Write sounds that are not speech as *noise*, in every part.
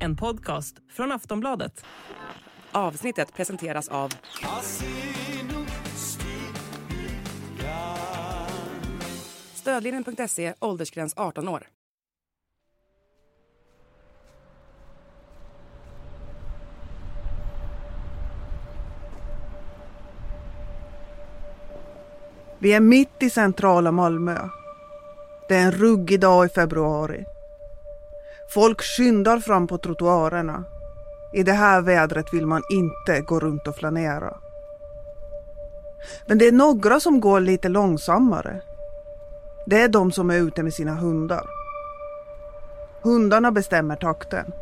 En podcast från Aftonbladet. Avsnittet presenteras av Stödlinjen.se, åldersgräns 18 år. Vi är mitt i centrala Malmö. Det är en ruggig dag i februari. Folk skyndar fram på trottoarerna. I det här vädret vill man inte gå runt och flanera. Men det är några som går lite långsammare. Det är de som är ute med sina hundar. Hundarna bestämmer takten.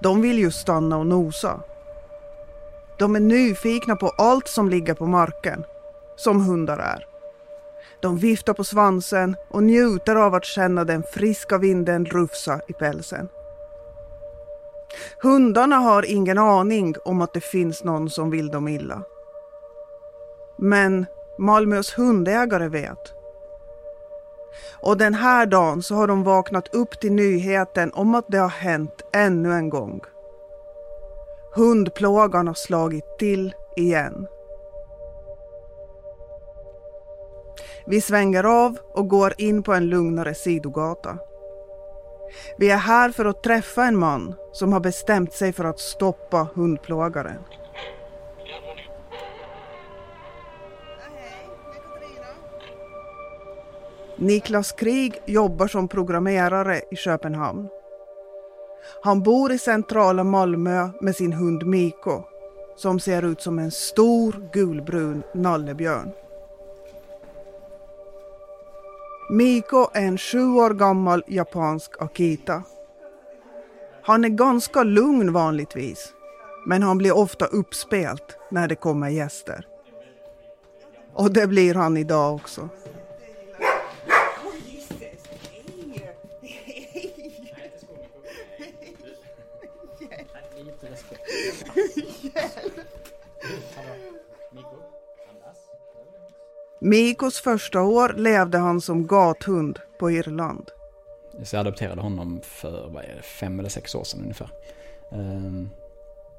De vill ju stanna och nosa. De är nyfikna på allt som ligger på marken, som hundar är. De viftar på svansen och njuter av att känna den friska vinden rufsa i pälsen. Hundarna har ingen aning om att det finns någon som vill dem illa. Men Malmös hundägare vet. Och den här dagen så har de vaknat upp till nyheten om att det har hänt ännu en gång. Hundplågan har slagit till igen. Vi svänger av och går in på en lugnare sidogata. Vi är här för att träffa en man som har bestämt sig för att stoppa hundplågaren. Niklas Krig jobbar som programmerare i Köpenhamn. Han bor i centrala Malmö med sin hund Miko som ser ut som en stor gulbrun nallebjörn. Miko är en sju år gammal japansk Akita. Han är ganska lugn vanligtvis, men han blir ofta uppspelt när det kommer gäster. Och det blir han idag också. Mikos första år levde han som gathund på Irland. Så jag adopterade honom för vad är det, fem eller sex år sedan ungefär. Um,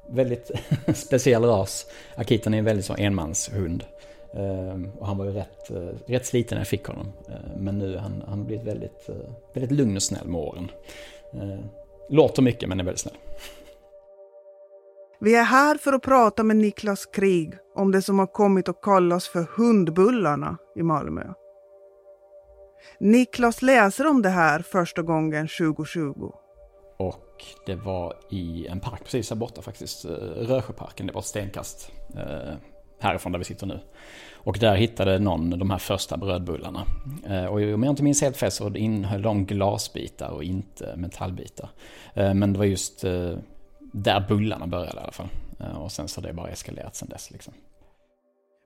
väldigt *laughs* speciell ras. Akitan är en väldigt så enmanshund. Um, och han var ju rätt, uh, rätt sliten när jag fick honom. Uh, men nu har han, han blivit väldigt, uh, väldigt lugn och snäll med åren. låter mycket men är väldigt snäll. Vi är här för att prata med Niklas Krig om det som har kommit att kallas för hundbullarna i Malmö. Niklas läser om det här första gången 2020. Och det var i en park precis här borta faktiskt, eh, Rösjöparken, det var ett stenkast eh, härifrån där vi sitter nu. Och där hittade någon de här första brödbullarna. Eh, och om jag inte minns helt fel så innehöll de glasbitar och inte metallbitar. Men det var just där bullarna började i alla fall. Och sen så har det bara eskalerat sen dess. Liksom.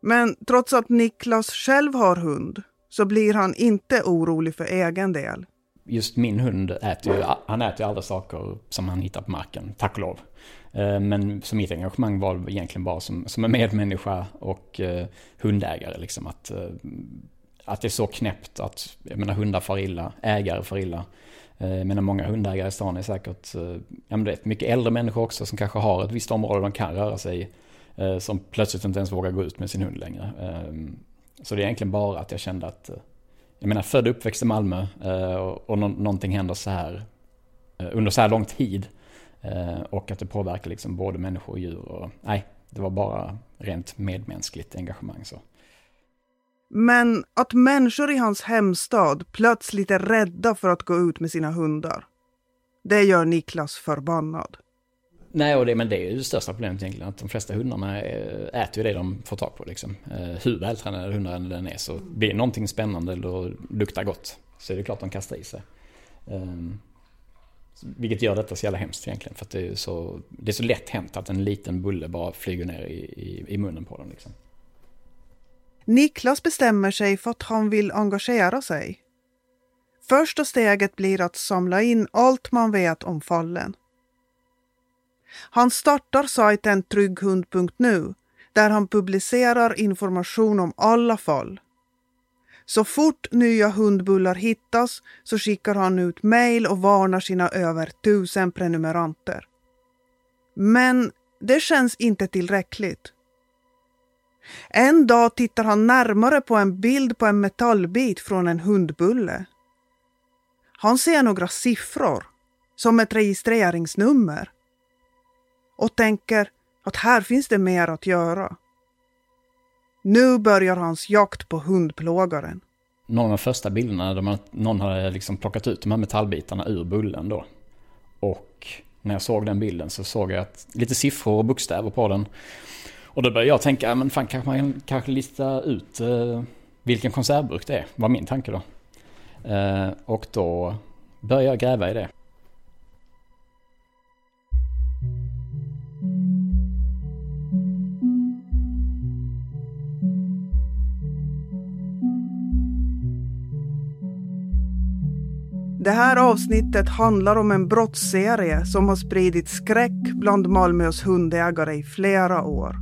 Men trots att Niklas själv har hund så blir han inte orolig för egen del. Just min hund äter ju, han äter ju alla saker som han hittar på marken, tack och lov. Eh, men så mitt engagemang var egentligen bara som, som en medmänniska och eh, hundägare. Liksom att, eh, att det är så knäppt att, jag menar hundar far illa, ägare far illa. Jag menar många hundägare i stan är säkert, ja men vet, mycket äldre människor också som kanske har ett visst område de kan röra sig i. Eh, som plötsligt inte ens vågar gå ut med sin hund längre. Ehm, så det är egentligen bara att jag kände att, eh, jag menar född och uppväxt i Malmö eh, och någonting händer så här under så här lång tid. Och att det påverkar liksom både människor och djur. Och, nej, det var bara rent medmänskligt engagemang. Så. Men att människor i hans hemstad plötsligt är rädda för att gå ut med sina hundar. Det gör Niklas förbannad. Nej, och det, men det är ju det största problemet egentligen. Att de flesta hundarna eh, äter ju det de får tag på. Liksom. Eh, hur vältränade hundarna den är så blir det någonting spännande eller luktar gott. Så är det klart de kastar i sig. Ehm, vilket gör detta så jävla hemskt egentligen. För att det är så, det är så lätt hänt att en liten bulle bara flyger ner i, i, i munnen på dem. Liksom. Niklas bestämmer sig för att han vill engagera sig. Första steget blir att samla in allt man vet om fallen. Han startar sajten trygghund.nu där han publicerar information om alla fall. Så fort nya hundbullar hittas så skickar han ut mejl och varnar sina över tusen prenumeranter. Men det känns inte tillräckligt. En dag tittar han närmare på en bild på en metallbit från en hundbulle. Han ser några siffror, som ett registreringsnummer och tänker att här finns det mer att göra. Nu börjar hans jakt på hundplågaren. Någon av de första bilderna där man, någon hade eh, liksom plockat ut de här metallbitarna ur bullen då. Och när jag såg den bilden så såg jag att, lite siffror och bokstäver på den. Och då började jag tänka, men fan kanske man kanske lista ut eh, vilken konservburk det är, var min tanke då. Eh, och då började jag gräva i det. Det här avsnittet handlar om en brottsserie som har spridit skräck bland Malmös hundägare i flera år.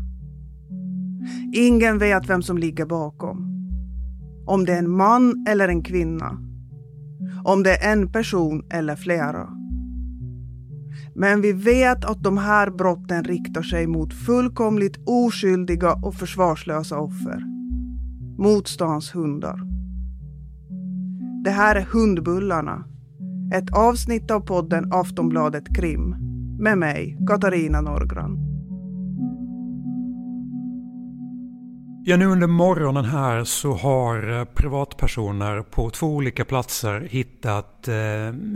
Ingen vet vem som ligger bakom. Om det är en man eller en kvinna. Om det är en person eller flera. Men vi vet att de här brotten riktar sig mot fullkomligt oskyldiga och försvarslösa offer. Mot stans hundar. Det här är Hundbullarna. Ett avsnitt av podden Aftonbladet Krim. Med mig, Katarina Norgran. Ja, nu under morgonen här så har eh, privatpersoner på två olika platser hittat eh,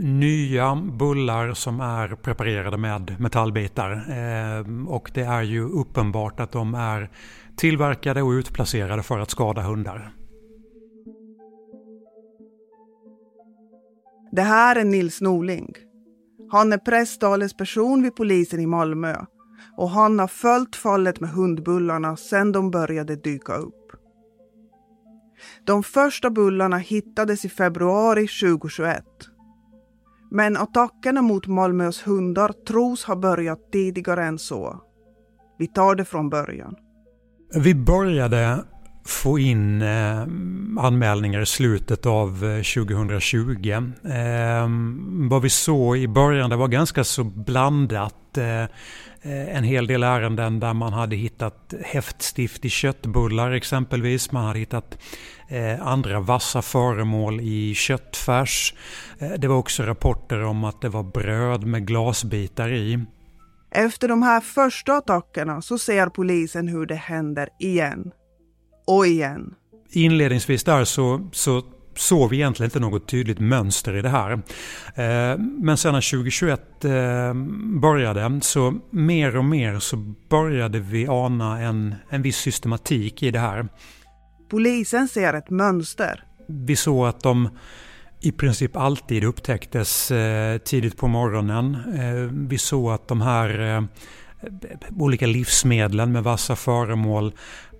nya bullar som är preparerade med metallbitar. Eh, och det är ju uppenbart att de är tillverkade och utplacerade för att skada hundar. Det här är Nils Norling. Han är presstalesperson vid polisen i Malmö och han har följt fallet med hundbullarna sedan de började dyka upp. De första bullarna hittades i februari 2021. Men attackerna mot Malmös hundar tros ha börjat tidigare än så. Vi tar det från början. Vi började få in eh, anmälningar i slutet av eh, 2020. Eh, vad vi såg i början det var ganska så blandat. Eh, eh, en hel del ärenden där man hade hittat häftstift i köttbullar exempelvis. Man hade hittat eh, andra vassa föremål i köttfärs. Eh, det var också rapporter om att det var bröd med glasbitar i. Efter de här första attackerna så ser polisen hur det händer igen och igen. Inledningsvis där så, så såg vi egentligen inte något tydligt mönster i det här. Eh, men sen när 2021 eh, började så mer och mer så började vi ana en, en viss systematik i det här. Polisen ser ett mönster. Vi såg att de i princip alltid upptäcktes eh, tidigt på morgonen. Vi såg att de här olika livsmedlen med vassa föremål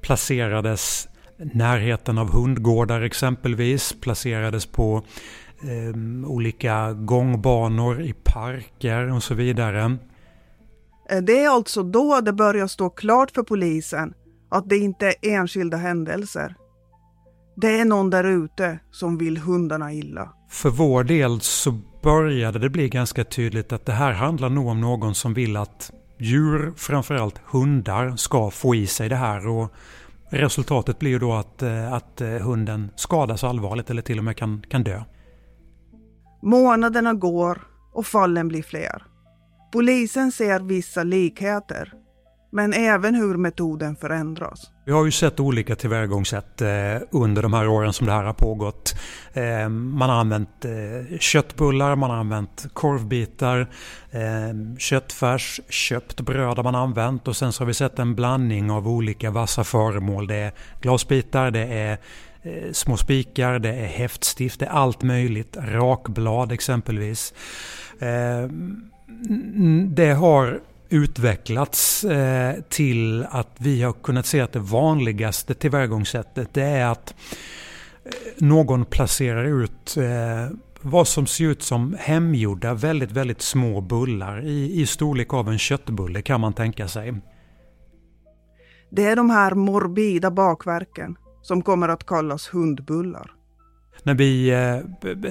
placerades närheten av hundgårdar exempelvis, placerades på eh, olika gångbanor i parker och så vidare. Eh, det är alltså då det börjar stå klart för polisen att det inte är enskilda händelser. Det är någon där ute som vill hundarna illa. För vår del så började det bli ganska tydligt att det här handlar nog om någon som vill att djur, framförallt hundar, ska få i sig det här. Och resultatet blir då att, eh, att eh, hunden skadas allvarligt eller till och med kan, kan dö. Månaderna går och fallen blir fler. Polisen ser vissa likheter men även hur metoden förändras. Vi har ju sett olika tillvägagångssätt eh, under de här åren som det här har pågått. Eh, man har använt eh, köttbullar, man har använt korvbitar, köttfärs, köpt bröd har man använt och sen så har vi sett en blandning av olika vassa föremål. Det är glasbitar, det är små spikar, det är häftstift, det är allt möjligt. Rakblad exempelvis. Det har utvecklats eh, till att vi har kunnat se att det vanligaste tillvägagångssättet det är att eh, någon placerar ut eh, vad som ser ut som hemgjorda väldigt, väldigt små bullar i, i storlek av en köttbulle kan man tänka sig. Det är de här morbida bakverken som kommer att kallas hundbullar. När vi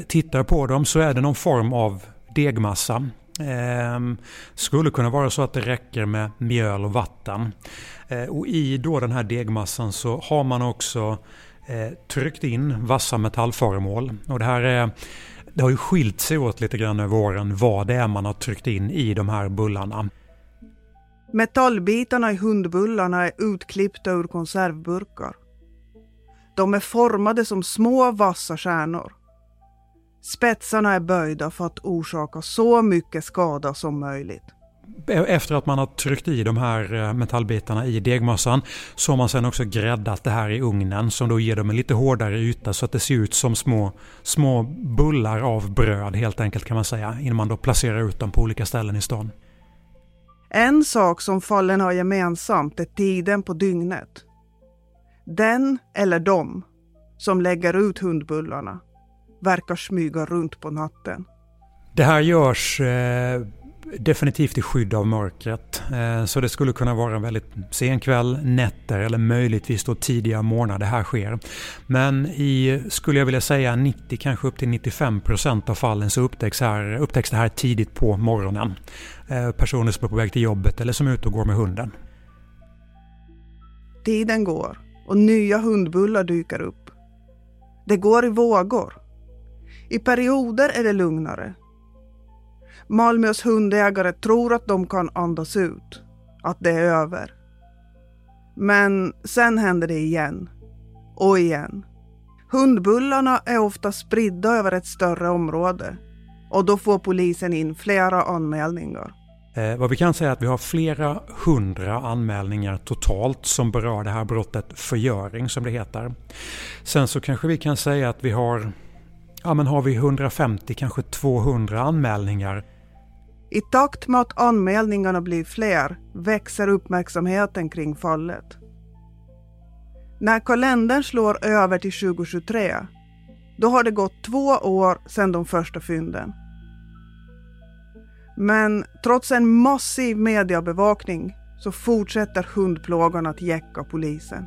tittar på dem så är det någon form av degmassa. Eh, skulle kunna vara så att det räcker med mjöl och vatten. Eh, och i då den här degmassan så har man också eh, tryckt in vassa metallföremål. Och det här är det har ju skilt sig åt lite grann över åren vad det är man har tryckt in i de här bullarna. Metallbitarna i hundbullarna är utklippta ur konservburkar. De är formade som små vassa stjärnor. Spetsarna är böjda för att orsaka så mycket skada som möjligt. Efter att man har tryckt i de här eh, metallbitarna i degmassan så har man sen också gräddat det här i ugnen som då ger dem en lite hårdare yta så att det ser ut som små, små bullar av bröd helt enkelt kan man säga innan man då placerar ut dem på olika ställen i stan. En sak som fallen har gemensamt är tiden på dygnet. Den eller de som lägger ut hundbullarna verkar smyga runt på natten. Det här görs eh, definitivt i skydd av mörkret. Eh, så det skulle kunna vara en väldigt sen kväll, nätter eller möjligtvis då tidiga morgnar det här sker. Men i, skulle jag vilja säga, 90 kanske upp till 95 procent av fallen så upptäcks, här, upptäcks det här tidigt på morgonen. Eh, personer som är på väg till jobbet eller som är ute och går med hunden. Tiden går och nya hundbullar dyker upp. Det går i vågor. I perioder är det lugnare. Malmös hundägare tror att de kan andas ut, att det är över. Men sen händer det igen. Och igen. Hundbullarna är ofta spridda över ett större område och då får polisen in flera anmälningar. Eh, vad vi kan säga är att vi har flera hundra anmälningar totalt som berör det här brottet förgöring som det heter. Sen så kanske vi kan säga att vi har, ja men har vi 150, kanske 200 anmälningar. I takt med att anmälningarna blir fler växer uppmärksamheten kring fallet. När kalendern slår över till 2023, då har det gått två år sedan de första fynden. Men trots en massiv mediebevakning så fortsätter hundplågan att jäcka polisen.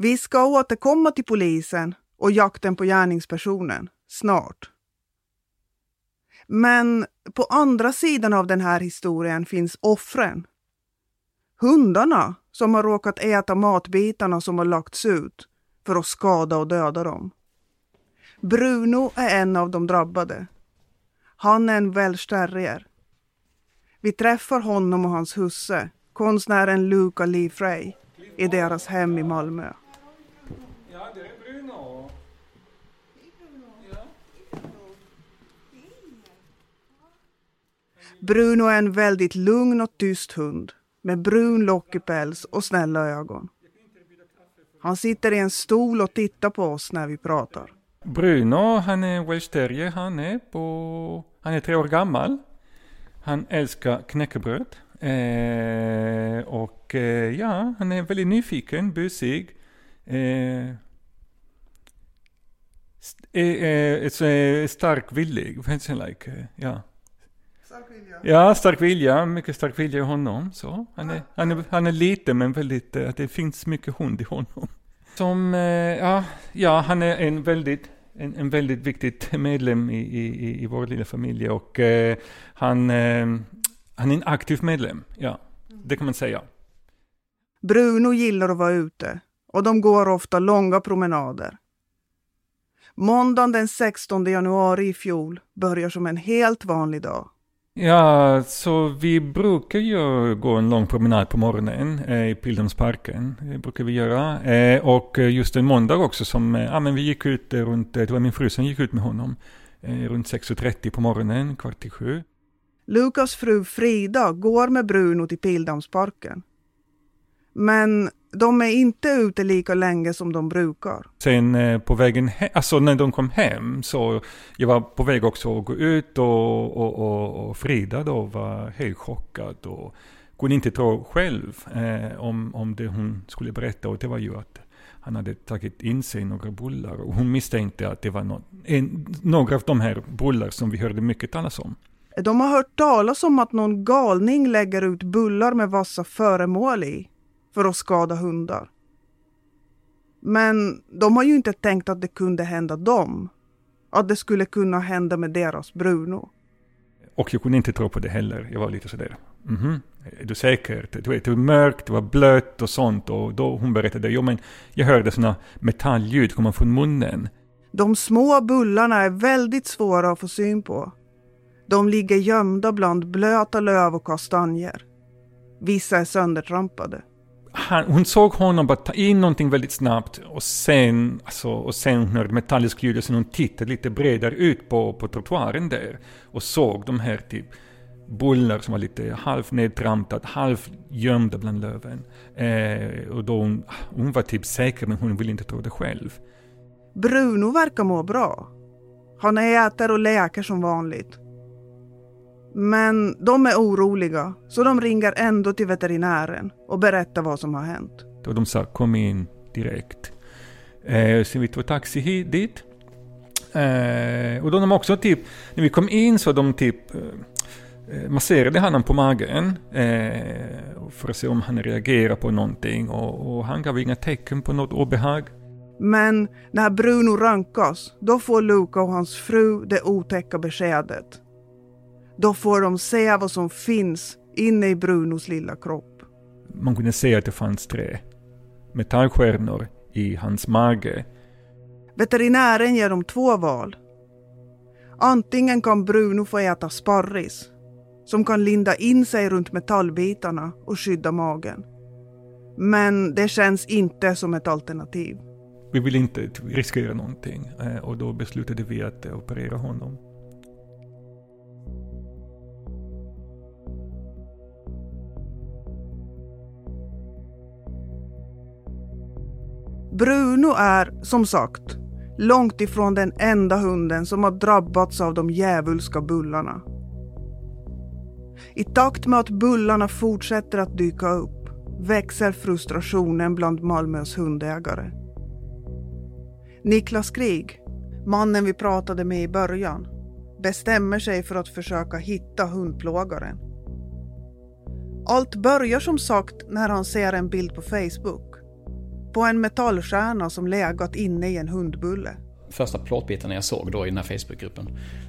Vi ska återkomma till polisen och jakten på gärningspersonen snart. Men på andra sidan av den här historien finns offren. Hundarna som har råkat äta matbitarna som har lagts ut för att skada och döda dem. Bruno är en av de drabbade. Han är en welsh terrier. Vi träffar honom och hans husse, konstnären Luca Lee Frey, i deras hem i Malmö. Ja, det är Bruno. Bruno är en väldigt lugn och tyst hund med brun lockig päls och snälla ögon. Han sitter i en stol och tittar på oss när vi pratar. Bruno, han är welsh terrier. Han är på... Han är tre år gammal. Han älskar knäckebröd. Eh, och eh, ja, han är väldigt nyfiken, busig. Eh, st- eh, eh, eh stark villig. Vad heter eh, Like, eh, ja. Ja, stark vilja. Mycket stark vilja i honom. Så. Han, är, han, är, han är liten men väldigt, eh, det finns mycket hund i honom. Som, eh, ja, ja, han är en väldigt en, en väldigt viktig medlem i, i, i vår lilla familj och eh, han, eh, han är en aktiv medlem, ja, det kan man säga. Bruno gillar att vara ute och de går ofta långa promenader. Måndagen den 16 januari i fjol börjar som en helt vanlig dag. Ja, så vi brukar ju gå en lång promenad på morgonen eh, i Pildammsparken. Det brukar vi göra. Eh, och just en måndag också som, eh, men vi gick ut eh, runt, eh, det var min fru som gick ut med honom, eh, runt 6.30 på morgonen, kvart i sju. Lukas fru Frida går med Bruno till Pildammsparken. Men de är inte ute lika länge som de brukar. Sen eh, på vägen hem, alltså när de kom hem så jag var på väg också att gå ut och, och, och, och Frida då var helt chockad och kunde inte tro själv eh, om, om det hon skulle berätta och det var ju att han hade tagit in sig några bullar och hon misstänkte att det var no en, några av de här bullar som vi hörde mycket talas om. De har hört talas om att någon galning lägger ut bullar med vassa föremål i för att skada hundar. Men de har ju inte tänkt att det kunde hända dem. Att det skulle kunna hända med deras Bruno. Och jag kunde inte tro på det heller. Jag var lite sådär, mm är du säker? Du vet, det var mörkt, det var blött och sånt. Och då hon berättade, jo men jag hörde sådana metallljud komma från munnen. De små bullarna är väldigt svåra att få syn på. De ligger gömda bland blöta löv och kastanjer. Vissa är söndertrampade han, hon såg honom bara ta in någonting väldigt snabbt och sen, alltså, och sen hon hörde metallisk ljud och sen hon tittade lite bredare ut på, på trottoaren där och såg de här typ bullar som var lite halvt nedtrampat, halvt gömda bland löven. Eh, och då hon, hon var typ säker men hon ville inte tro det själv. Bruno verkar må bra. Han äter och leker som vanligt. Men de är oroliga, så de ringer ändå till veterinären och berättar vad som har hänt. Och de sa kom in direkt. Eh, så vi tog taxi hit, dit. Eh, och då de också typ, när vi kom in så de typ eh, eh masserade honom på magen eh, för att se om han reagerar på någonting och, och han gav inga tecken på något obehag. Men när Bruno röntgas, då får Luca och hans fru det otäcka beskedet då får de se vad som finns inne i Brunos lilla kropp. Man kunde se att det fanns tre metallstjärnor i hans mage. Veterinären ger dem två val. Antingen kan Bruno få äta sparris, som kan linda in sig runt metallbitarna och skydda magen. Men det känns inte som ett alternativ. Vi vill inte riskera någonting eh, och då beslutade vi att operera honom. Bruno är, som sagt, långt ifrån den enda hunden som har drabbats av de djävulska bullarna. I takt med att bullarna fortsätter att dyka upp växer frustrationen bland Malmös hundägare. Niklas Krig, mannen vi pratade med i början, bestämmer sig för att försöka hitta hundplågaren. Allt börjar som sagt när han ser en bild på Facebook på en metallstjärna som legat inne i en hundbulle. Första plåtbitarna jag såg då i den här Facebookgruppen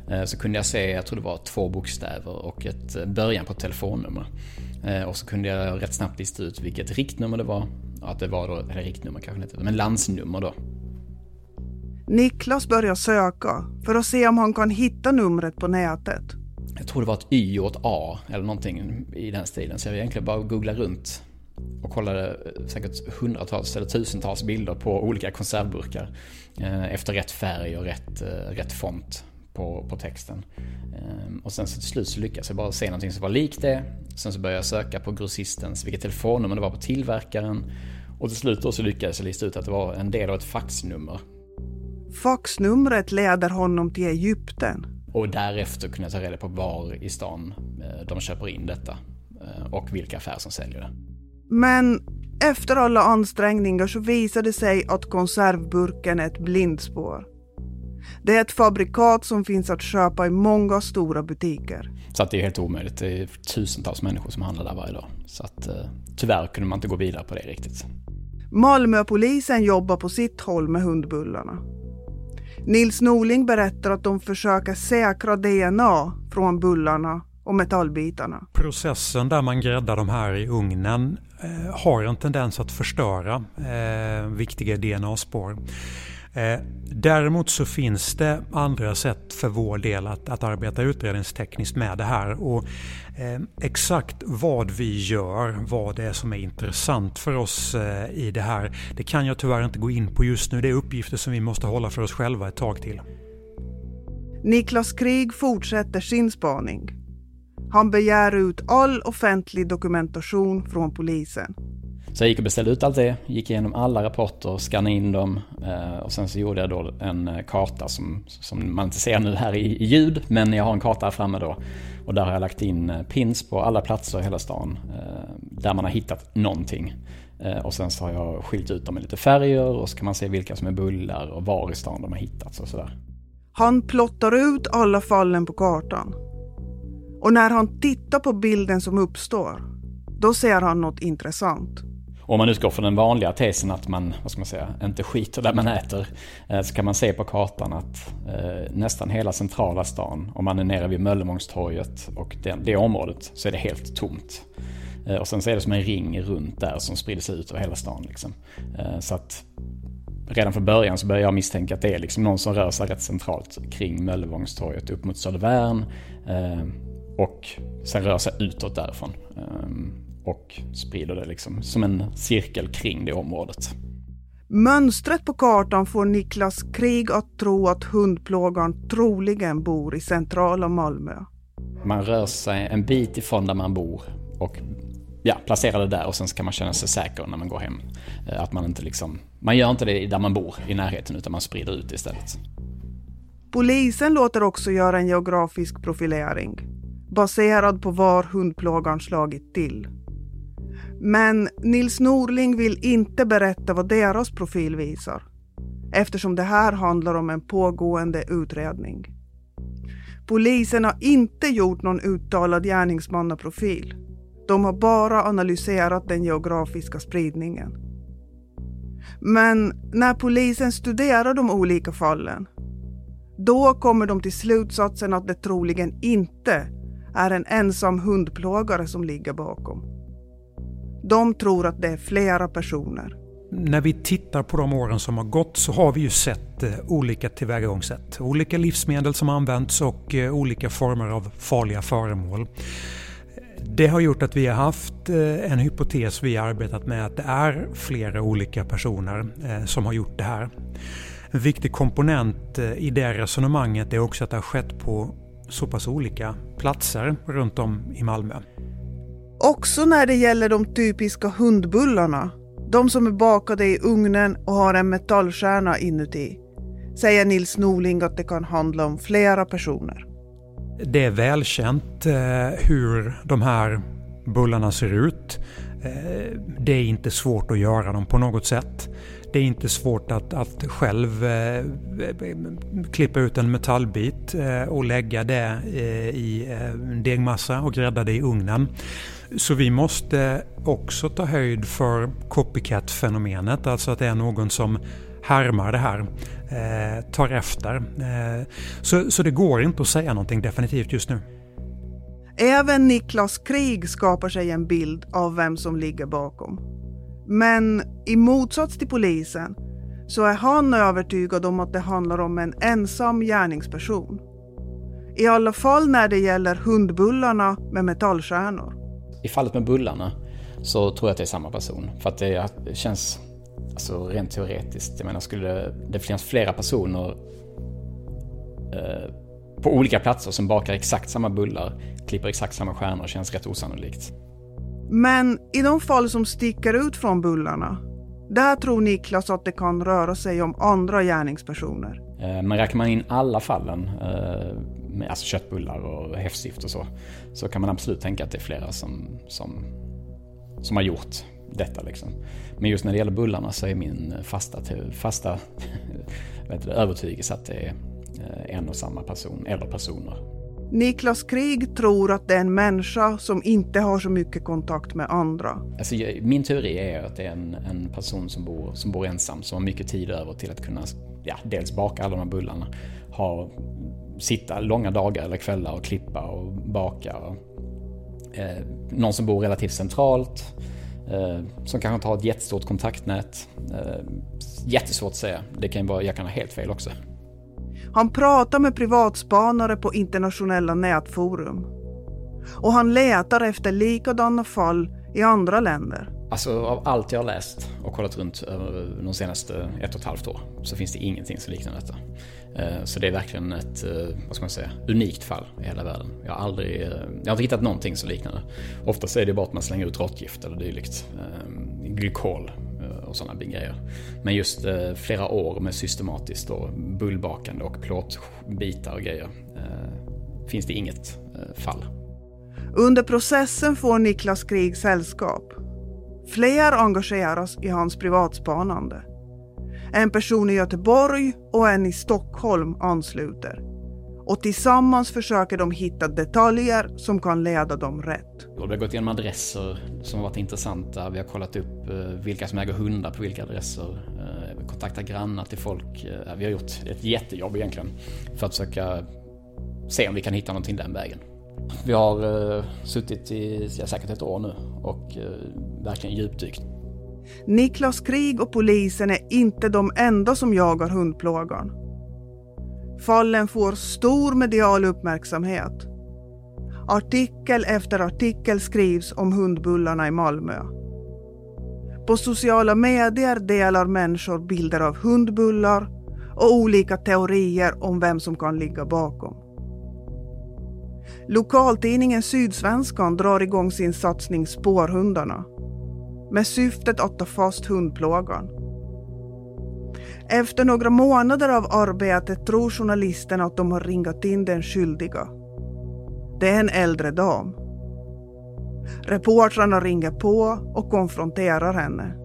eh, så kunde jag se, jag tror det var två bokstäver och ett eh, början på ett telefonnummer. Eh, och så kunde jag rätt snabbt lista ut vilket riktnummer det var. Att det var då, eller riktnummer kanske inte, men landsnummer då. Niklas börjar söka för att se om han kan hitta numret på nätet. Jag tror det var ett Y och ett A eller någonting i den stilen. Så jag egentligen bara googla runt och kollade säkert hundratals eller tusentals bilder på olika konservburkar eh, efter rätt färg och rätt, eh, rätt font på, på texten. Ehm, och sen så till slut så lyckades jag bara se någonting som var likt det. Sen så började jag söka på grossistens, vilket telefonnummer det var på tillverkaren. Och till slut då så lyckades jag lista ut att det var en del av ett faxnummer. Faxnumret leder honom till Egypten. Och därefter kunde jag ta reda på var i stan eh, de köper in detta och vilka affärer som säljer det. Men efter alla ansträngningar så visade det sig att konservburken är ett blindspår. Det är ett fabrikat som finns att köpa i många stora butiker. Så att det är helt omöjligt. Det är tusentals människor som handlar där varje dag. Så att eh, tyvärr kunde man inte gå vidare på det riktigt. Malmöpolisen jobbar på sitt håll med hundbullarna. Nils Norling berättar att de försöker säkra DNA från bullarna och metallbitarna. Processen där man gräddar de här i ugnen Eh, har en tendens att förstöra eh, viktiga DNA-spår. Eh, däremot så finns det andra sätt för vår del att, att arbeta utredningstekniskt med det här. Och, eh, exakt vad vi gör, vad det är som är intressant för oss eh, i det här, det kan jag tyvärr inte gå in på just nu. Det är uppgifter som vi måste hålla för oss själva ett tag till. Niklas Krig fortsätter sin spaning. Han begär ut all offentlig dokumentation från polisen. Så jag gick och beställde ut allt det, gick igenom alla rapporter, skannade in dem eh, och sen så gjorde jag då en eh, karta som, som man inte ser nu här i, i ljud, men jag har en karta här framme då. Och där har jag lagt in eh, pins på alla platser i hela stan där man har hittat någonting. Och sen så har jag skilt ut dem med lite färger och så kan man se vilka som är bullar och var i stan de har hittats och sådär. Han plottar ut alla fallen på kartan. Och när han tittar på bilden som uppstår, då ser han något intressant. Om man utgår från den vanliga tesen att man, vad ska man säga, inte skiter där man äter, eh, så kan man se på kartan att eh, nästan hela centrala stan, om man är nere vid Möllevångstorget och det, det området, så är det helt tomt. Eh, och sen så är det som en ring runt där som sprider sig ut över hela stan. Liksom. Eh, så att redan från början så börjar jag misstänka att det är liksom någon som rör sig rätt centralt kring Möllevångstorget upp mot Södervärn eh, och sen rör sig utåt därifrån och sprider det liksom som en cirkel kring det området. Mönstret på kartan får Niklas Krig att tro att hundplågaren troligen bor i centrala Malmö. Man rör sig en bit ifrån där man bor och ja, placerar det där och sen ska man känna sig säker när man går hem. Eh, att man inte liksom, man gör inte det där man bor i närheten utan man sprider ut det istället. Polisen låter också göra en geografisk profilering baserad på var hundplågaren slagit till. Men Nils Norling vill inte berätta vad deras profil visar eftersom det här handlar om en pågående utredning. Polisen har inte gjort någon uttalad gärningsmannaprofil. De har bara analyserat den geografiska spridningen. Men när polisen studerar de olika fallen, då kommer de till slutsatsen att det troligen inte är en ensam hundplågare som ligger bakom. De tror att det är flera personer. När vi tittar på de åren som har gått så har vi ju sett eh, olika tillvägagångssätt. Olika livsmedel som använts och eh, olika former av farliga föremål. Det har gjort att vi har haft eh, en hypotes vi har arbetat med att det är flera olika personer som har gjort det här. En viktig komponent i det resonemanget är också att det har skett på så pass olika platser runt om i Malmö. Också när det gäller de typiska hundbullarna, de som är bakade i ugnen och har en metallkärna inuti, säger Nils Norling att det kan handla om flera personer. Det är välkänt eh, hur de här bullarna ser ut. Eh, det är inte svårt att göra dem på något sätt. Det är inte svårt att, att själv eh, klippa ut en metallbit eh, och lägga det eh, i en degmassa och grädda det i ugnen. Så vi måste också ta höjd för copycat-fenomenet, alltså att det är någon som härmar det här, eh, tar efter. Eh, så, så det går inte att säga någonting definitivt just nu. Även Niklas Krig skapar sig en bild av vem som ligger bakom. Men i motsats till polisen så är han övertygad om att det handlar om en ensam gärningsperson. I alla fall när det gäller hundbullarna med metallstjärnor. I fallet med bullarna så tror jag att det är samma person. För att det känns alltså, rent teoretiskt. Jag menar, skulle det finnas flera personer eh, på olika platser som bakar exakt samma bullar, klipper exakt samma stjärnor, känns rätt osannolikt. Men i de fall som sticker ut från bullarna, där tror Niklas att det kan röra sig om andra gärningspersoner. Eh, men räknar man in alla fallen, eh, med alltså köttbullar och häftstift och så, så kan man absolut tänka att det är flera som, som, som har gjort detta. Liksom. Men just när det gäller bullarna så är min fasta, fasta *laughs* vet du, övertygelse att det är eh, en och samma person eller personer. Niklas Krig tror att det är en människa som inte har så mycket kontakt med andra. Alltså, min teori är att det är en, en person som bor, som bor ensam, som har mycket tid över till att kunna ja, dels baka alla de här bullarna, ha, sitta långa dagar eller kvällar och klippa och baka. Eh, någon som bor relativt centralt, eh, som kanske inte har ett jättestort kontaktnät. Eh, jättesvårt att säga, det kan vara, jag kan ha helt fel också. Han pratar med privatspanare på internationella nätforum. Och han letar efter likadana fall i andra länder. Alltså av allt jag har läst och kollat runt de senaste ett och ett halvt år så finns det ingenting som liknar detta. Eh, så det är verkligen ett, eh, vad ska man säga, unikt fall i hela världen. Jag har aldrig, eh, jag har inte hittat någonting som liknar det. Oftast är det bara att man slänger ut råttgift eller dylikt. Glykol och sådana grejer. Men just eh, flera år med systematiskt då, bullbakande och plåtbitar och grejer eh, finns det inget eh, fall. Under processen får Niklas Krig sällskap. Fler engageras i hans privatspanande. En person i Göteborg och en i Stockholm ansluter. Och tillsammans försöker de hitta detaljer som kan leda dem rätt. Vi har gått igenom adresser som har varit intressanta. Vi har kollat upp eh, vilka som äger hundar på vilka adresser. Eh, kontaktat grannar till folk. Eh, vi har gjort ett jättejobb egentligen för att försöka se om vi kan hitta någonting den vägen. Vi har suttit i ja, säkert ett år nu och verkligen djupdykt. Niklas Krig och polisen är inte de enda som jagar hundplågan. Fallen får stor medial uppmärksamhet. Artikel efter artikel skrivs om hundbullarna i Malmö. På sociala medier delar människor bilder av hundbullar och olika teorier om vem som kan ligga bakom. Lokaltidningen Sydsvenskan drar igång sin satsning Spårhundarna med syftet att ta fast hundplågan. Efter några månader av arbete tror journalisten att de har ringat in den skyldiga. Det är en äldre dam. Reportrarna ringer på och konfronterar henne.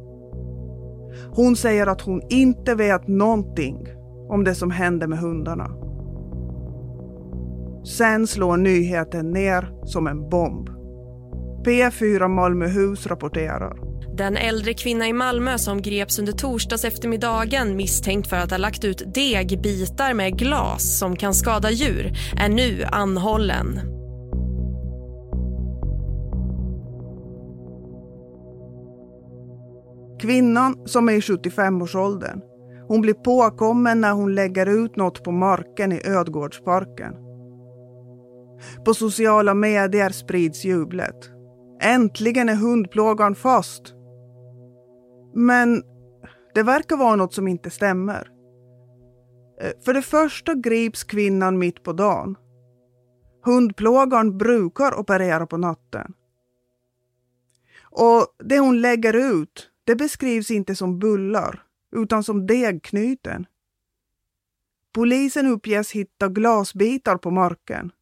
Hon säger att hon inte vet någonting om det som hände med hundarna. Sen slår nyheten ner som en bomb. P4 Malmöhus rapporterar. Den äldre kvinna i Malmö som greps under torsdags eftermiddagen misstänkt för att ha lagt ut degbitar med glas som kan skada djur är nu anhållen. Kvinnan som är i 75-årsåldern hon blir påkommen när hon lägger ut något på marken i Ödgårdsparken. På sociala medier sprids jublet. Äntligen är hundplågan fast. Men det verkar vara något som inte stämmer. Eh, för det första grips kvinnan mitt på dagen. Hundplågaren brukar operera på natten. Och det hon lägger ut, det beskrivs inte som bullar, utan som degknyten. Polisen uppges hitta glasbitar på marken.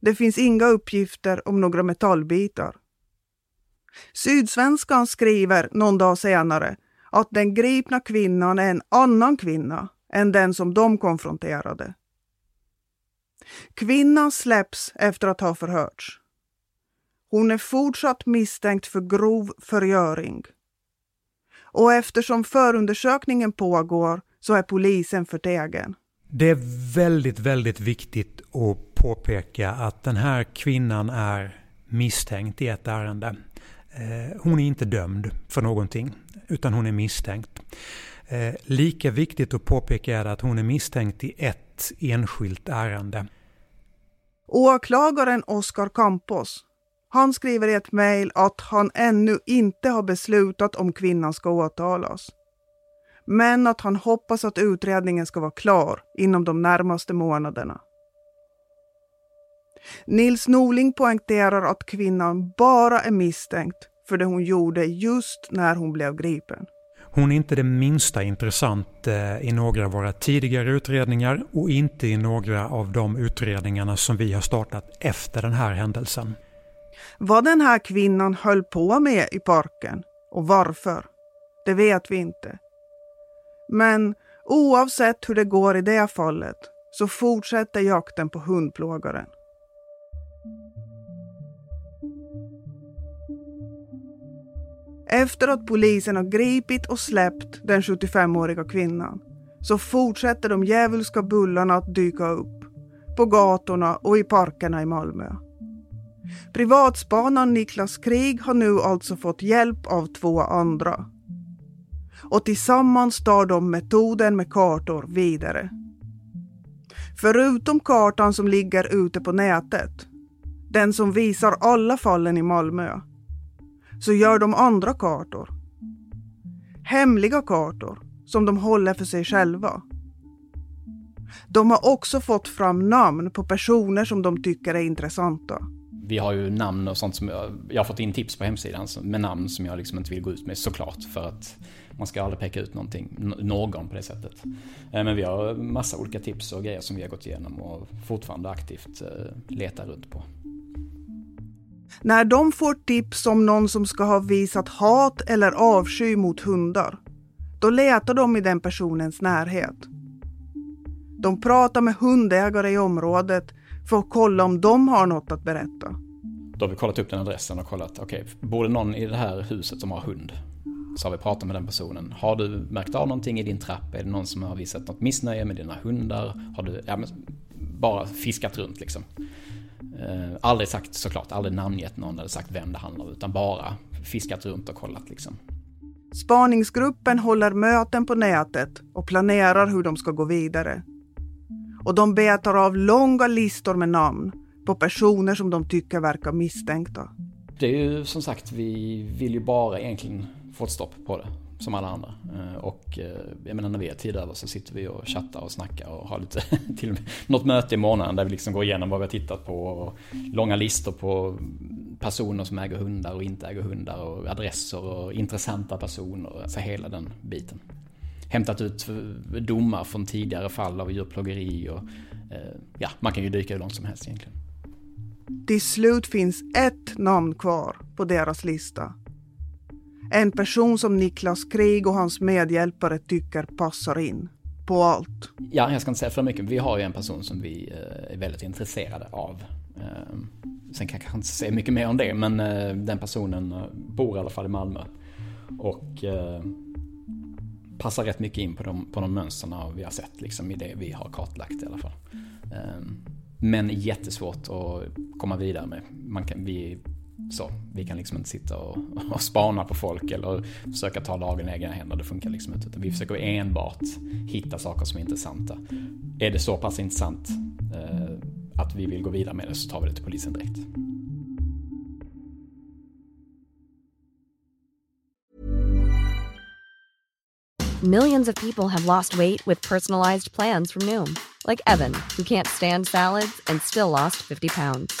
Det finns inga uppgifter om några metallbitar. Sydsvenskan skriver någon dag senare att den gripna kvinnan är en annan kvinna än den som de konfronterade. Kvinnan släpps efter att ha förhörts. Hon är fortsatt misstänkt för grov förgöring. Och eftersom förundersökningen pågår så är polisen förtegen. Det är väldigt, väldigt viktigt att påpeka att den här kvinnan är misstänkt i ett ärende. Eh, hon är inte dömd för någonting, utan hon är misstänkt. Eh, lika viktigt att påpeka är att hon är misstänkt i ett enskilt ärende. Åklagaren Oskar Campos han skriver i ett mejl att han ännu inte har beslutat om kvinnan ska åtalas. Men att han hoppas att utredningen ska vara klar inom de närmaste månaderna. Nils Norling poängterar att kvinnan bara är misstänkt för det hon gjorde just när hon blev gripen. Hon är inte det minsta intressant eh, i några av våra tidigare utredningar och inte i några av de utredningarna som vi har startat efter den här händelsen. Vad den här kvinnan höll på med i parken och varför, det vet vi inte. Men oavsett hur det går i det fallet så fortsätter jakten på hundplågaren. Efter att polisen har gripit och släppt den 75-åriga kvinnan så fortsätter de djävulska bullarna att dyka upp på gatorna och i parkerna i Malmö. Privatspanaren Niklas Krig har nu alltså fått hjälp av två andra. Och tillsammans tar de metoden med kartor vidare. Förutom kartan som ligger ute på nätet, den som visar alla fallen i Malmö, så gör de andra kartor. Hemliga kartor som de håller för sig själva. De har också fått fram namn på personer som de tycker är intressanta. Vi har ju namn och sånt som jag, jag har fått in tips på hemsidan med namn som jag liksom inte vill gå ut med såklart för att man ska aldrig peka ut någonting, någon på det sättet. Eh, men vi har massa olika tips och grejer som vi har gått igenom och fortfarande aktivt eh, letar runt på. När de får tips om någon som ska ha visat hat eller avsky mot hundar, då letar de i den personens närhet. De pratar med hundägare i området för att kolla om de har något att berätta. Då har vi kollat upp den adressen och kollat, okej, okay, bor det någon i det här huset som har hund? Så har vi pratat med den personen. Har du märkt av någonting i din trapp? Är det någon som har visat något missnöje med dina hundar? Har du, ja, men bara fiskat runt liksom. Eh, aldrig sagt såklart, aldrig namngett någon eller sagt vem det handlar om, utan bara fiskat runt och kollat liksom. Spaningsgruppen håller möten på nätet och planerar hur de ska gå vidare. Och de betar av långa listor med namn på personer som de tycker verkar misstänkta. Det är ju som sagt, vi vill ju bara egentligen få ett stopp på det som alla andra. Eh, och eh, jag menar när vi är tid över så sitter vi och chattar och snackar och har lite, *laughs* till och med något möte i månaden där vi liksom går igenom vad vi har tittat på och långa listor på personer som äger hundar och inte äger hundar och adresser och intressanta personer, alltså hela den biten. Hämtat ut domar från tidigare fall av djurplågeri och eh, ja, man kan ju dyka hur långt som helst egentligen. Till slut finns ett namn kvar på deras lista en person som Niklas Krig och hans medhjälpare tycker passar in på allt. Ja, jag ska inte säga för mycket. Vi har ju en person som vi eh, är väldigt intresserade av. Ehm, sen kan jag kanske inte säga mycket mer om det, men eh, den personen eh, bor i alla fall i Malmö. Och passar rätt mycket in på de, på de mönstren vi har sett liksom, i det vi har kartlagt i alla fall. Ehm, men jättesvårt att komma vidare med. Man kan, vi så, vi kan liksom inte sitta och, *laughs* och spana på folk eller försöka ta lagen i egna händer. Det funkar liksom inte. Utan vi försöker enbart hitta saker som är intressanta. Är det så pass intressant eh, att vi vill gå vidare med det så tar vi det till polisen direkt. Millions of people have lost weight with personalized plans from Noom. Like Evan, who can't stand salads and still lost 50 pounds.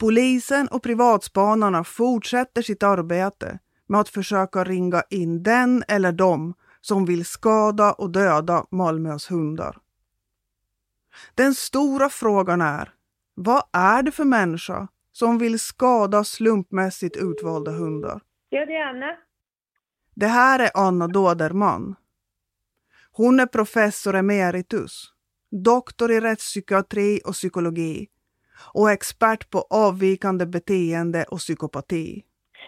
Polisen och privatspanarna fortsätter sitt arbete med att försöka ringa in den eller dem som vill skada och döda Malmös hundar. Den stora frågan är, vad är det för människa som vill skada slumpmässigt utvalda hundar? Ja, det är Anna. Det här är Anna Dåderman. Hon är professor emeritus, doktor i rättspsykiatri och psykologi och expert på avvikande beteende och psykopati.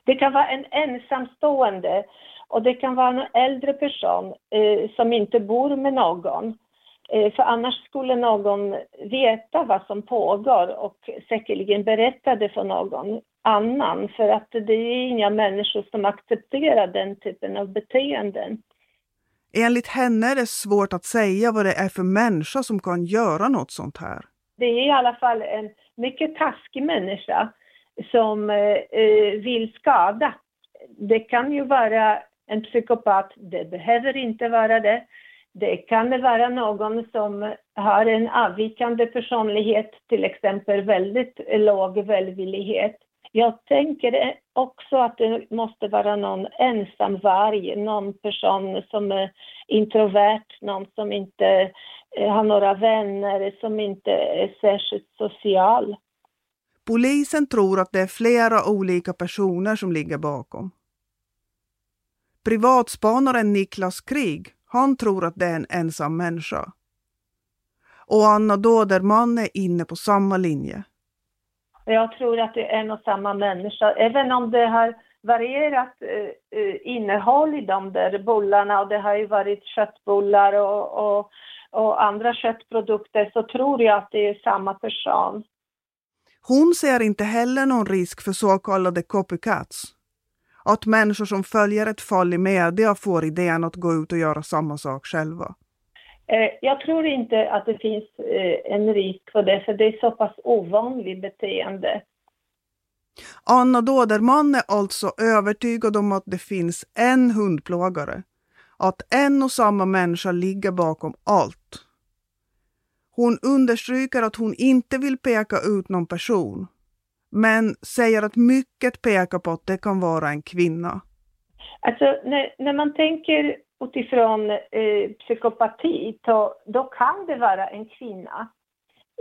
Det kan vara en ensamstående och det kan vara en äldre person eh, som inte bor med någon. Eh, för annars skulle någon veta vad som pågår och säkerligen berätta det för någon annan. För att det är inga människor som accepterar den typen av beteenden. Enligt henne är det svårt att säga vad det är för människa som kan göra något sånt här. Det är i alla fall en mycket taskig människa som eh, eh, vill skada. Det kan ju vara en psykopat, det behöver inte vara det. Det kan vara någon som har en avvikande personlighet, till exempel väldigt låg välvillighet. Jag tänker också att det måste vara någon ensamvarg. någon person som är introvert, någon som inte eh, har några vänner, som inte är särskilt social. Polisen tror att det är flera olika personer som ligger bakom. Privatspanaren Niklas Krig, han tror att det är en ensam människa. Och Anna Dåderman är inne på samma linje. Jag tror att det är en och samma människa, även om det har varierat eh, eh, innehåll i de där bullarna och det har ju varit köttbullar och, och, och andra köttprodukter så tror jag att det är samma person. Hon ser inte heller någon risk för så kallade copycats. Att människor som följer ett fall i media får idén att gå ut och göra samma sak själva. Eh, jag tror inte att det finns eh, en risk för det, för det är så pass ovanligt beteende. Anna Dåderman är alltså övertygad om att det finns en hundplågare. Att en och samma människa ligger bakom allt. Hon understryker att hon inte vill peka ut någon person, men säger att mycket pekar på att det kan vara en kvinna. Alltså, när, när man tänker utifrån eh, psykopati, då, då kan det vara en kvinna.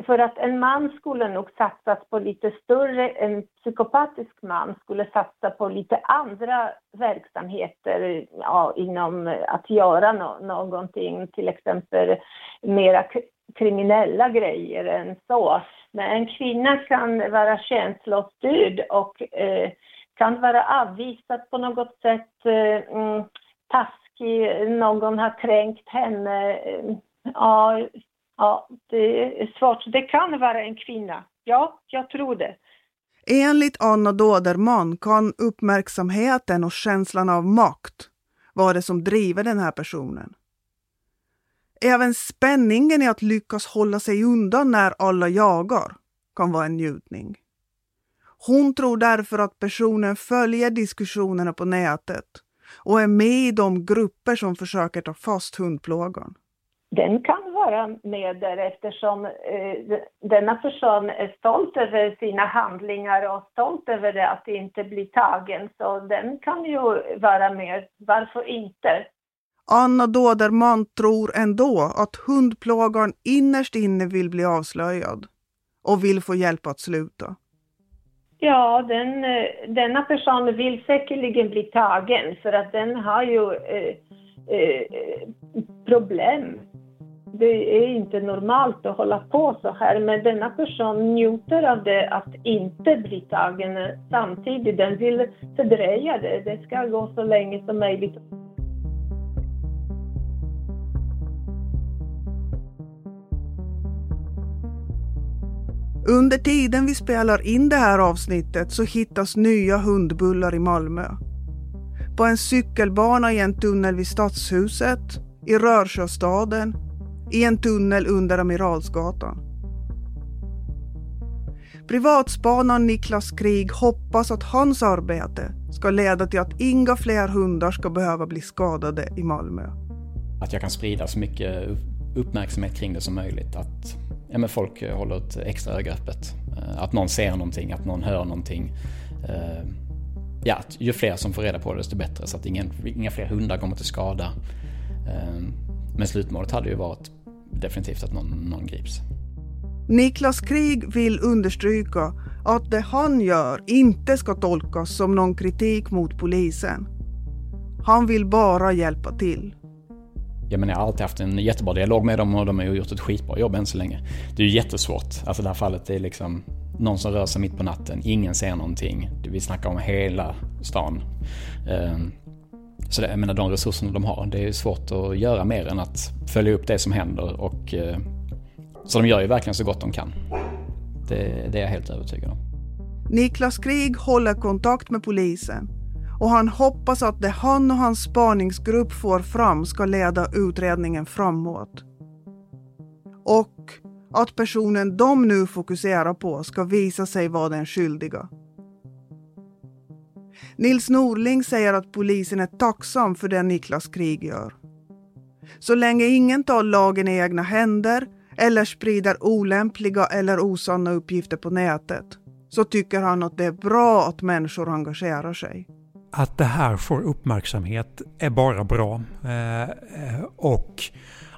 För att en man skulle nog satsas på lite större, en psykopatisk man skulle satsa på lite andra verksamheter ja, inom att göra no någonting, till exempel mera kriminella grejer än så. Men en kvinna kan vara känslostyrd och eh, kan vara avvisad på något sätt, eh, mm, taskig, någon har kränkt henne. Eh, ja, ja, det är svårt. Det kan vara en kvinna. Ja, jag tror det. Enligt Anna Dåderman kan uppmärksamheten och känslan av makt vara det som driver den här personen. Även spänningen i att lyckas hålla sig undan när alla jagar kan vara en njutning. Hon tror därför att personen följer diskussionerna på nätet och är med i de grupper som försöker ta fast hundplågan. Den kan vara med där eftersom eh, denna person är stolt över sina handlingar och stolt över det att inte bli tagen. Så den kan ju vara med. Varför inte? Anna Dåderman tror ändå att hundplågaren innerst inne vill bli avslöjad och vill få hjälp att sluta. Ja, den, eh, denna person vill säkerligen bli tagen för att den har ju eh, eh, problem. Det är inte normalt att hålla på så här, men denna person njuter av det att inte bli tagen samtidigt. Den vill fördröja det, det ska gå så länge som möjligt. Under tiden vi spelar in det här avsnittet så hittas nya hundbullar i Malmö. På en cykelbana i en tunnel vid Stadshuset, i Rörsjöstaden, i en tunnel under Amiralsgatan. Privatspanaren Niklas Krig hoppas att hans arbete ska leda till att inga fler hundar ska behöva bli skadade i Malmö. Att jag kan sprida så mycket uppmärksamhet kring det som möjligt. Att ja, men folk håller ett extra öga öppet. Eh, att någon ser någonting, att någon hör någonting. Eh, Ja, ju fler som får reda på det desto bättre så att ingen, inga fler hundar kommer till skada. Eh, men slutmålet hade ju varit definitivt att någon, någon grips. Niklas Krig vill understryka att det han gör inte ska tolkas som någon kritik mot polisen. Han vill bara hjälpa till jag menar, jag har alltid haft en jättebra dialog med dem och de har gjort ett skitbra jobb än så länge. Det är ju jättesvårt. Alltså det här fallet är liksom någon som rör sig mitt på natten, ingen ser någonting. Vi snackar om hela stan. Ehm, så det, jag menar, de resurserna de har, det är svårt att göra mer än att följa upp det som händer. Och, eh, så de gör ju verkligen så gott de kan. Det, det är jag helt övertygad om. Niklas Krig håller kontakt med polisen och han hoppas att det han och hans spaningsgrupp får fram ska leda utredningen framåt. Och att personen de nu fokuserar på ska visa sig vara den skyldiga. Nils Norling säger att polisen är tacksam för det Niklas Krig gör. Så länge ingen tar lagen i egna händer eller sprider olämpliga eller osanna uppgifter på nätet så tycker han att det är bra att människor engagerar sig. Att det här får uppmärksamhet är bara bra. Eh, och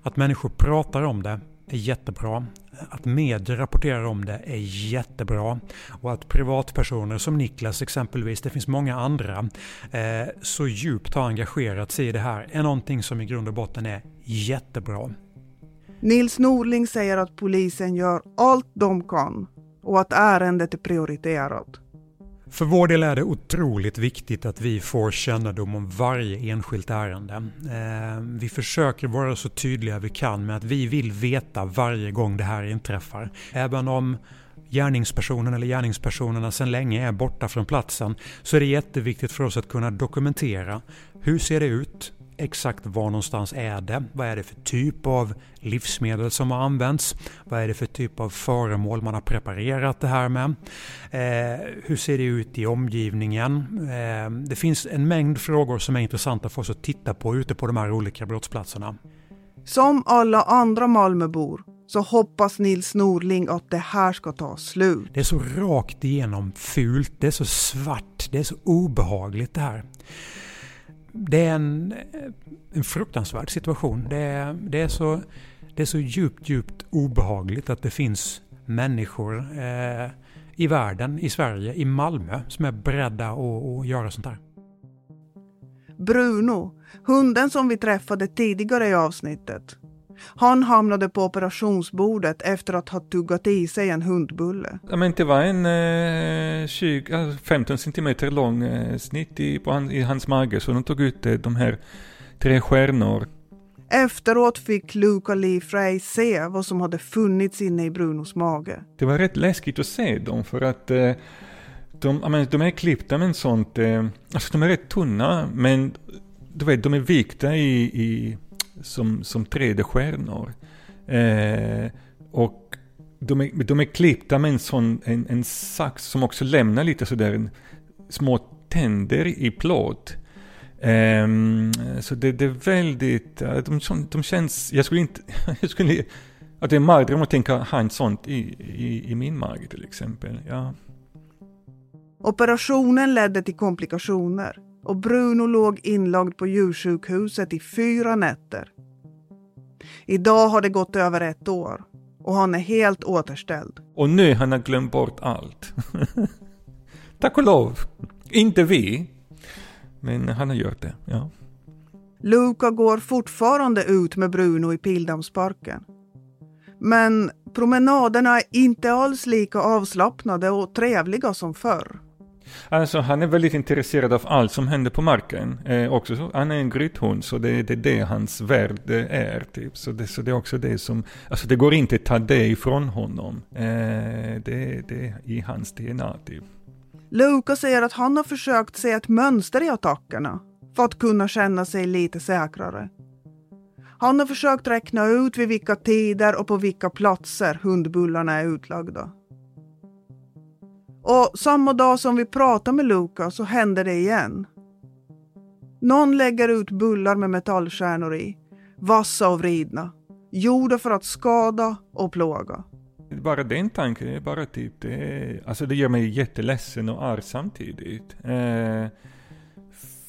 att människor pratar om det är jättebra. Att medier rapporterar om det är jättebra. Och att privatpersoner som Niklas exempelvis, det finns många andra, eh, så djupt har engagerat sig i det här är någonting som i grund och botten är jättebra. Nils Norling säger att polisen gör allt de kan och att ärendet är prioriterat. För vår del är det otroligt viktigt att vi får kännedom om varje enskilt ärende. Eh, vi försöker vara så tydliga vi kan med att vi vill veta varje gång det här inträffar. Även om gärningspersonen eller gärningspersonerna sedan länge är borta från platsen så är det jätteviktigt för oss att kunna dokumentera hur ser det ut? Exakt var någonstans är det? Vad är det för typ av livsmedel som har använts? Vad är det för typ av föremål man har preparerat det här med? Eh, hur ser det ut i omgivningen? Eh, det finns en mängd frågor som är intressanta för oss att titta på ute på de här olika brottsplatserna. Som alla andra Malmöbor så hoppas Nils Norling att det här ska ta slut. Det är så rakt igenom fult, det är så svart, det är så obehagligt det här det är en, en fruktansvärd situation. Det är, det, är så, det är så djupt, djupt obehagligt att det finns människor eh, i världen, i Sverige, i Malmö som är beredda att, att göra sånt här. Bruno, hunden som vi träffade tidigare i avsnittet, han hamnade på operationsbordet efter att ha tuggat i sig en hundbulle. Ja, men det var en eh, 20, 15 centimeter lång eh, snitt i, på han, i hans mage, så de tog ut eh, de här tre stjärnor. Efteråt fick Luca Lee Frey se vad som hade funnits inne i Brunos mage. Det var rätt läskigt att se dem för att eh, de, men, de är klippta med en sånt, eh, alltså de är rätt tunna men du vet, de är vikta i, i som, som 3D-stjärnor. Eh, och de är, de är klippta med en sån en, en sax som också lämnar lite sådär en, små tänder i plåt. Um, så det, det, är väldigt, de, de känns, jag skulle inte, *laughs* jag skulle, att det är en mardröm att tänka ha en sånt i, i, i min mage till exempel. Ja. Operationen ledde till komplikationer och Bruno låg inlagd på djursjukhuset i fyra nätter. Idag har det gått över ett år och han är helt återställd. Och nu han har glömt bort allt. *laughs* Tack och lov. Inte vi. Men han har gjort det, ja. Luca går fortfarande ut med Bruno i Pildammsparken. Men promenaderna är inte alls lika avslappnade och trevliga som förr. Alltså han är väldigt intresserad av allt som händer på marken. Eh, också så, han är en grythund så det är det, det hans värld är. Typ. Så, det, så det är också det som, alltså det går inte att ta det ifrån honom. Eh, det, det är i hans DNA typ. Luca säger att han har försökt se ett mönster i attackerna för att kunna känna sig lite säkrare. Han har försökt räkna ut vid vilka tider och på vilka platser hundbullarna är utlagda. Och samma dag som vi pratar med Luca så händer det igen. Någon lägger ut bullar med metallkärnor i, vassa och vridna, gjorda för att skada och plåga. Bara den tanken är bara typ, det, är, alltså det gör mig jätteledsen och arg samtidigt. Eh,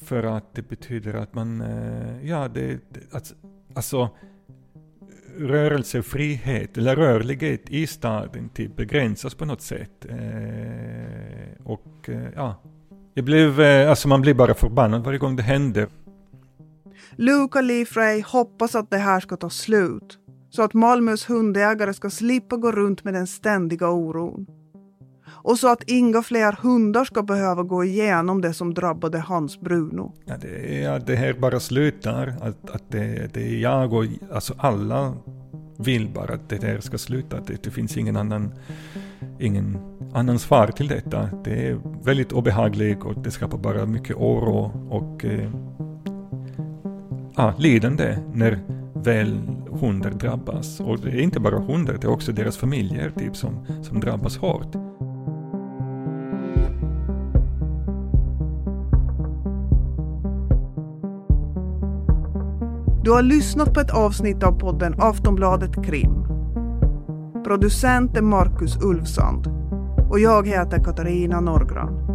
för att det betyder att man, eh, ja det, det alltså rörelsefrihet eller rörlighet i staden typ begränsas på något sätt. Eh, och eh, ja, det blev, eh, alltså man blir bara förbannad varje gång det händer. Luca Leafrey hoppas att det här ska ta slut så att Malmös hundägare ska slippa gå runt med den ständiga oron och så att inga fler hundar ska behöva gå igenom det som drabbade Hans Bruno. Ja, det, är, det här bara slutar, att, att det, det är jag och alltså alla vill bara att det här ska sluta, det, det finns ingen annan, ingen annan svar till detta. Det är väldigt obehagligt och det skapar bara mycket oro och eh, ah, lidande när väl hundar drabbas. Och det är inte bara hundar, det är också deras familjer typ, som, som drabbas hårt. Du har lyssnat på ett avsnitt av podden Aftonbladet Krim. Producent är Marcus Ulfsand Och jag heter Katarina Norgran.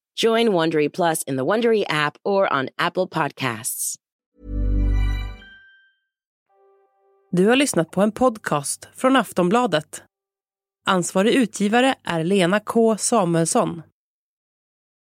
Join Wondery Plus in the Wondery app or on Apple Podcasts. Du har lyssnat på en podcast från Aftonbladet. Ansvarig utgivare är Lena K Samuelsson.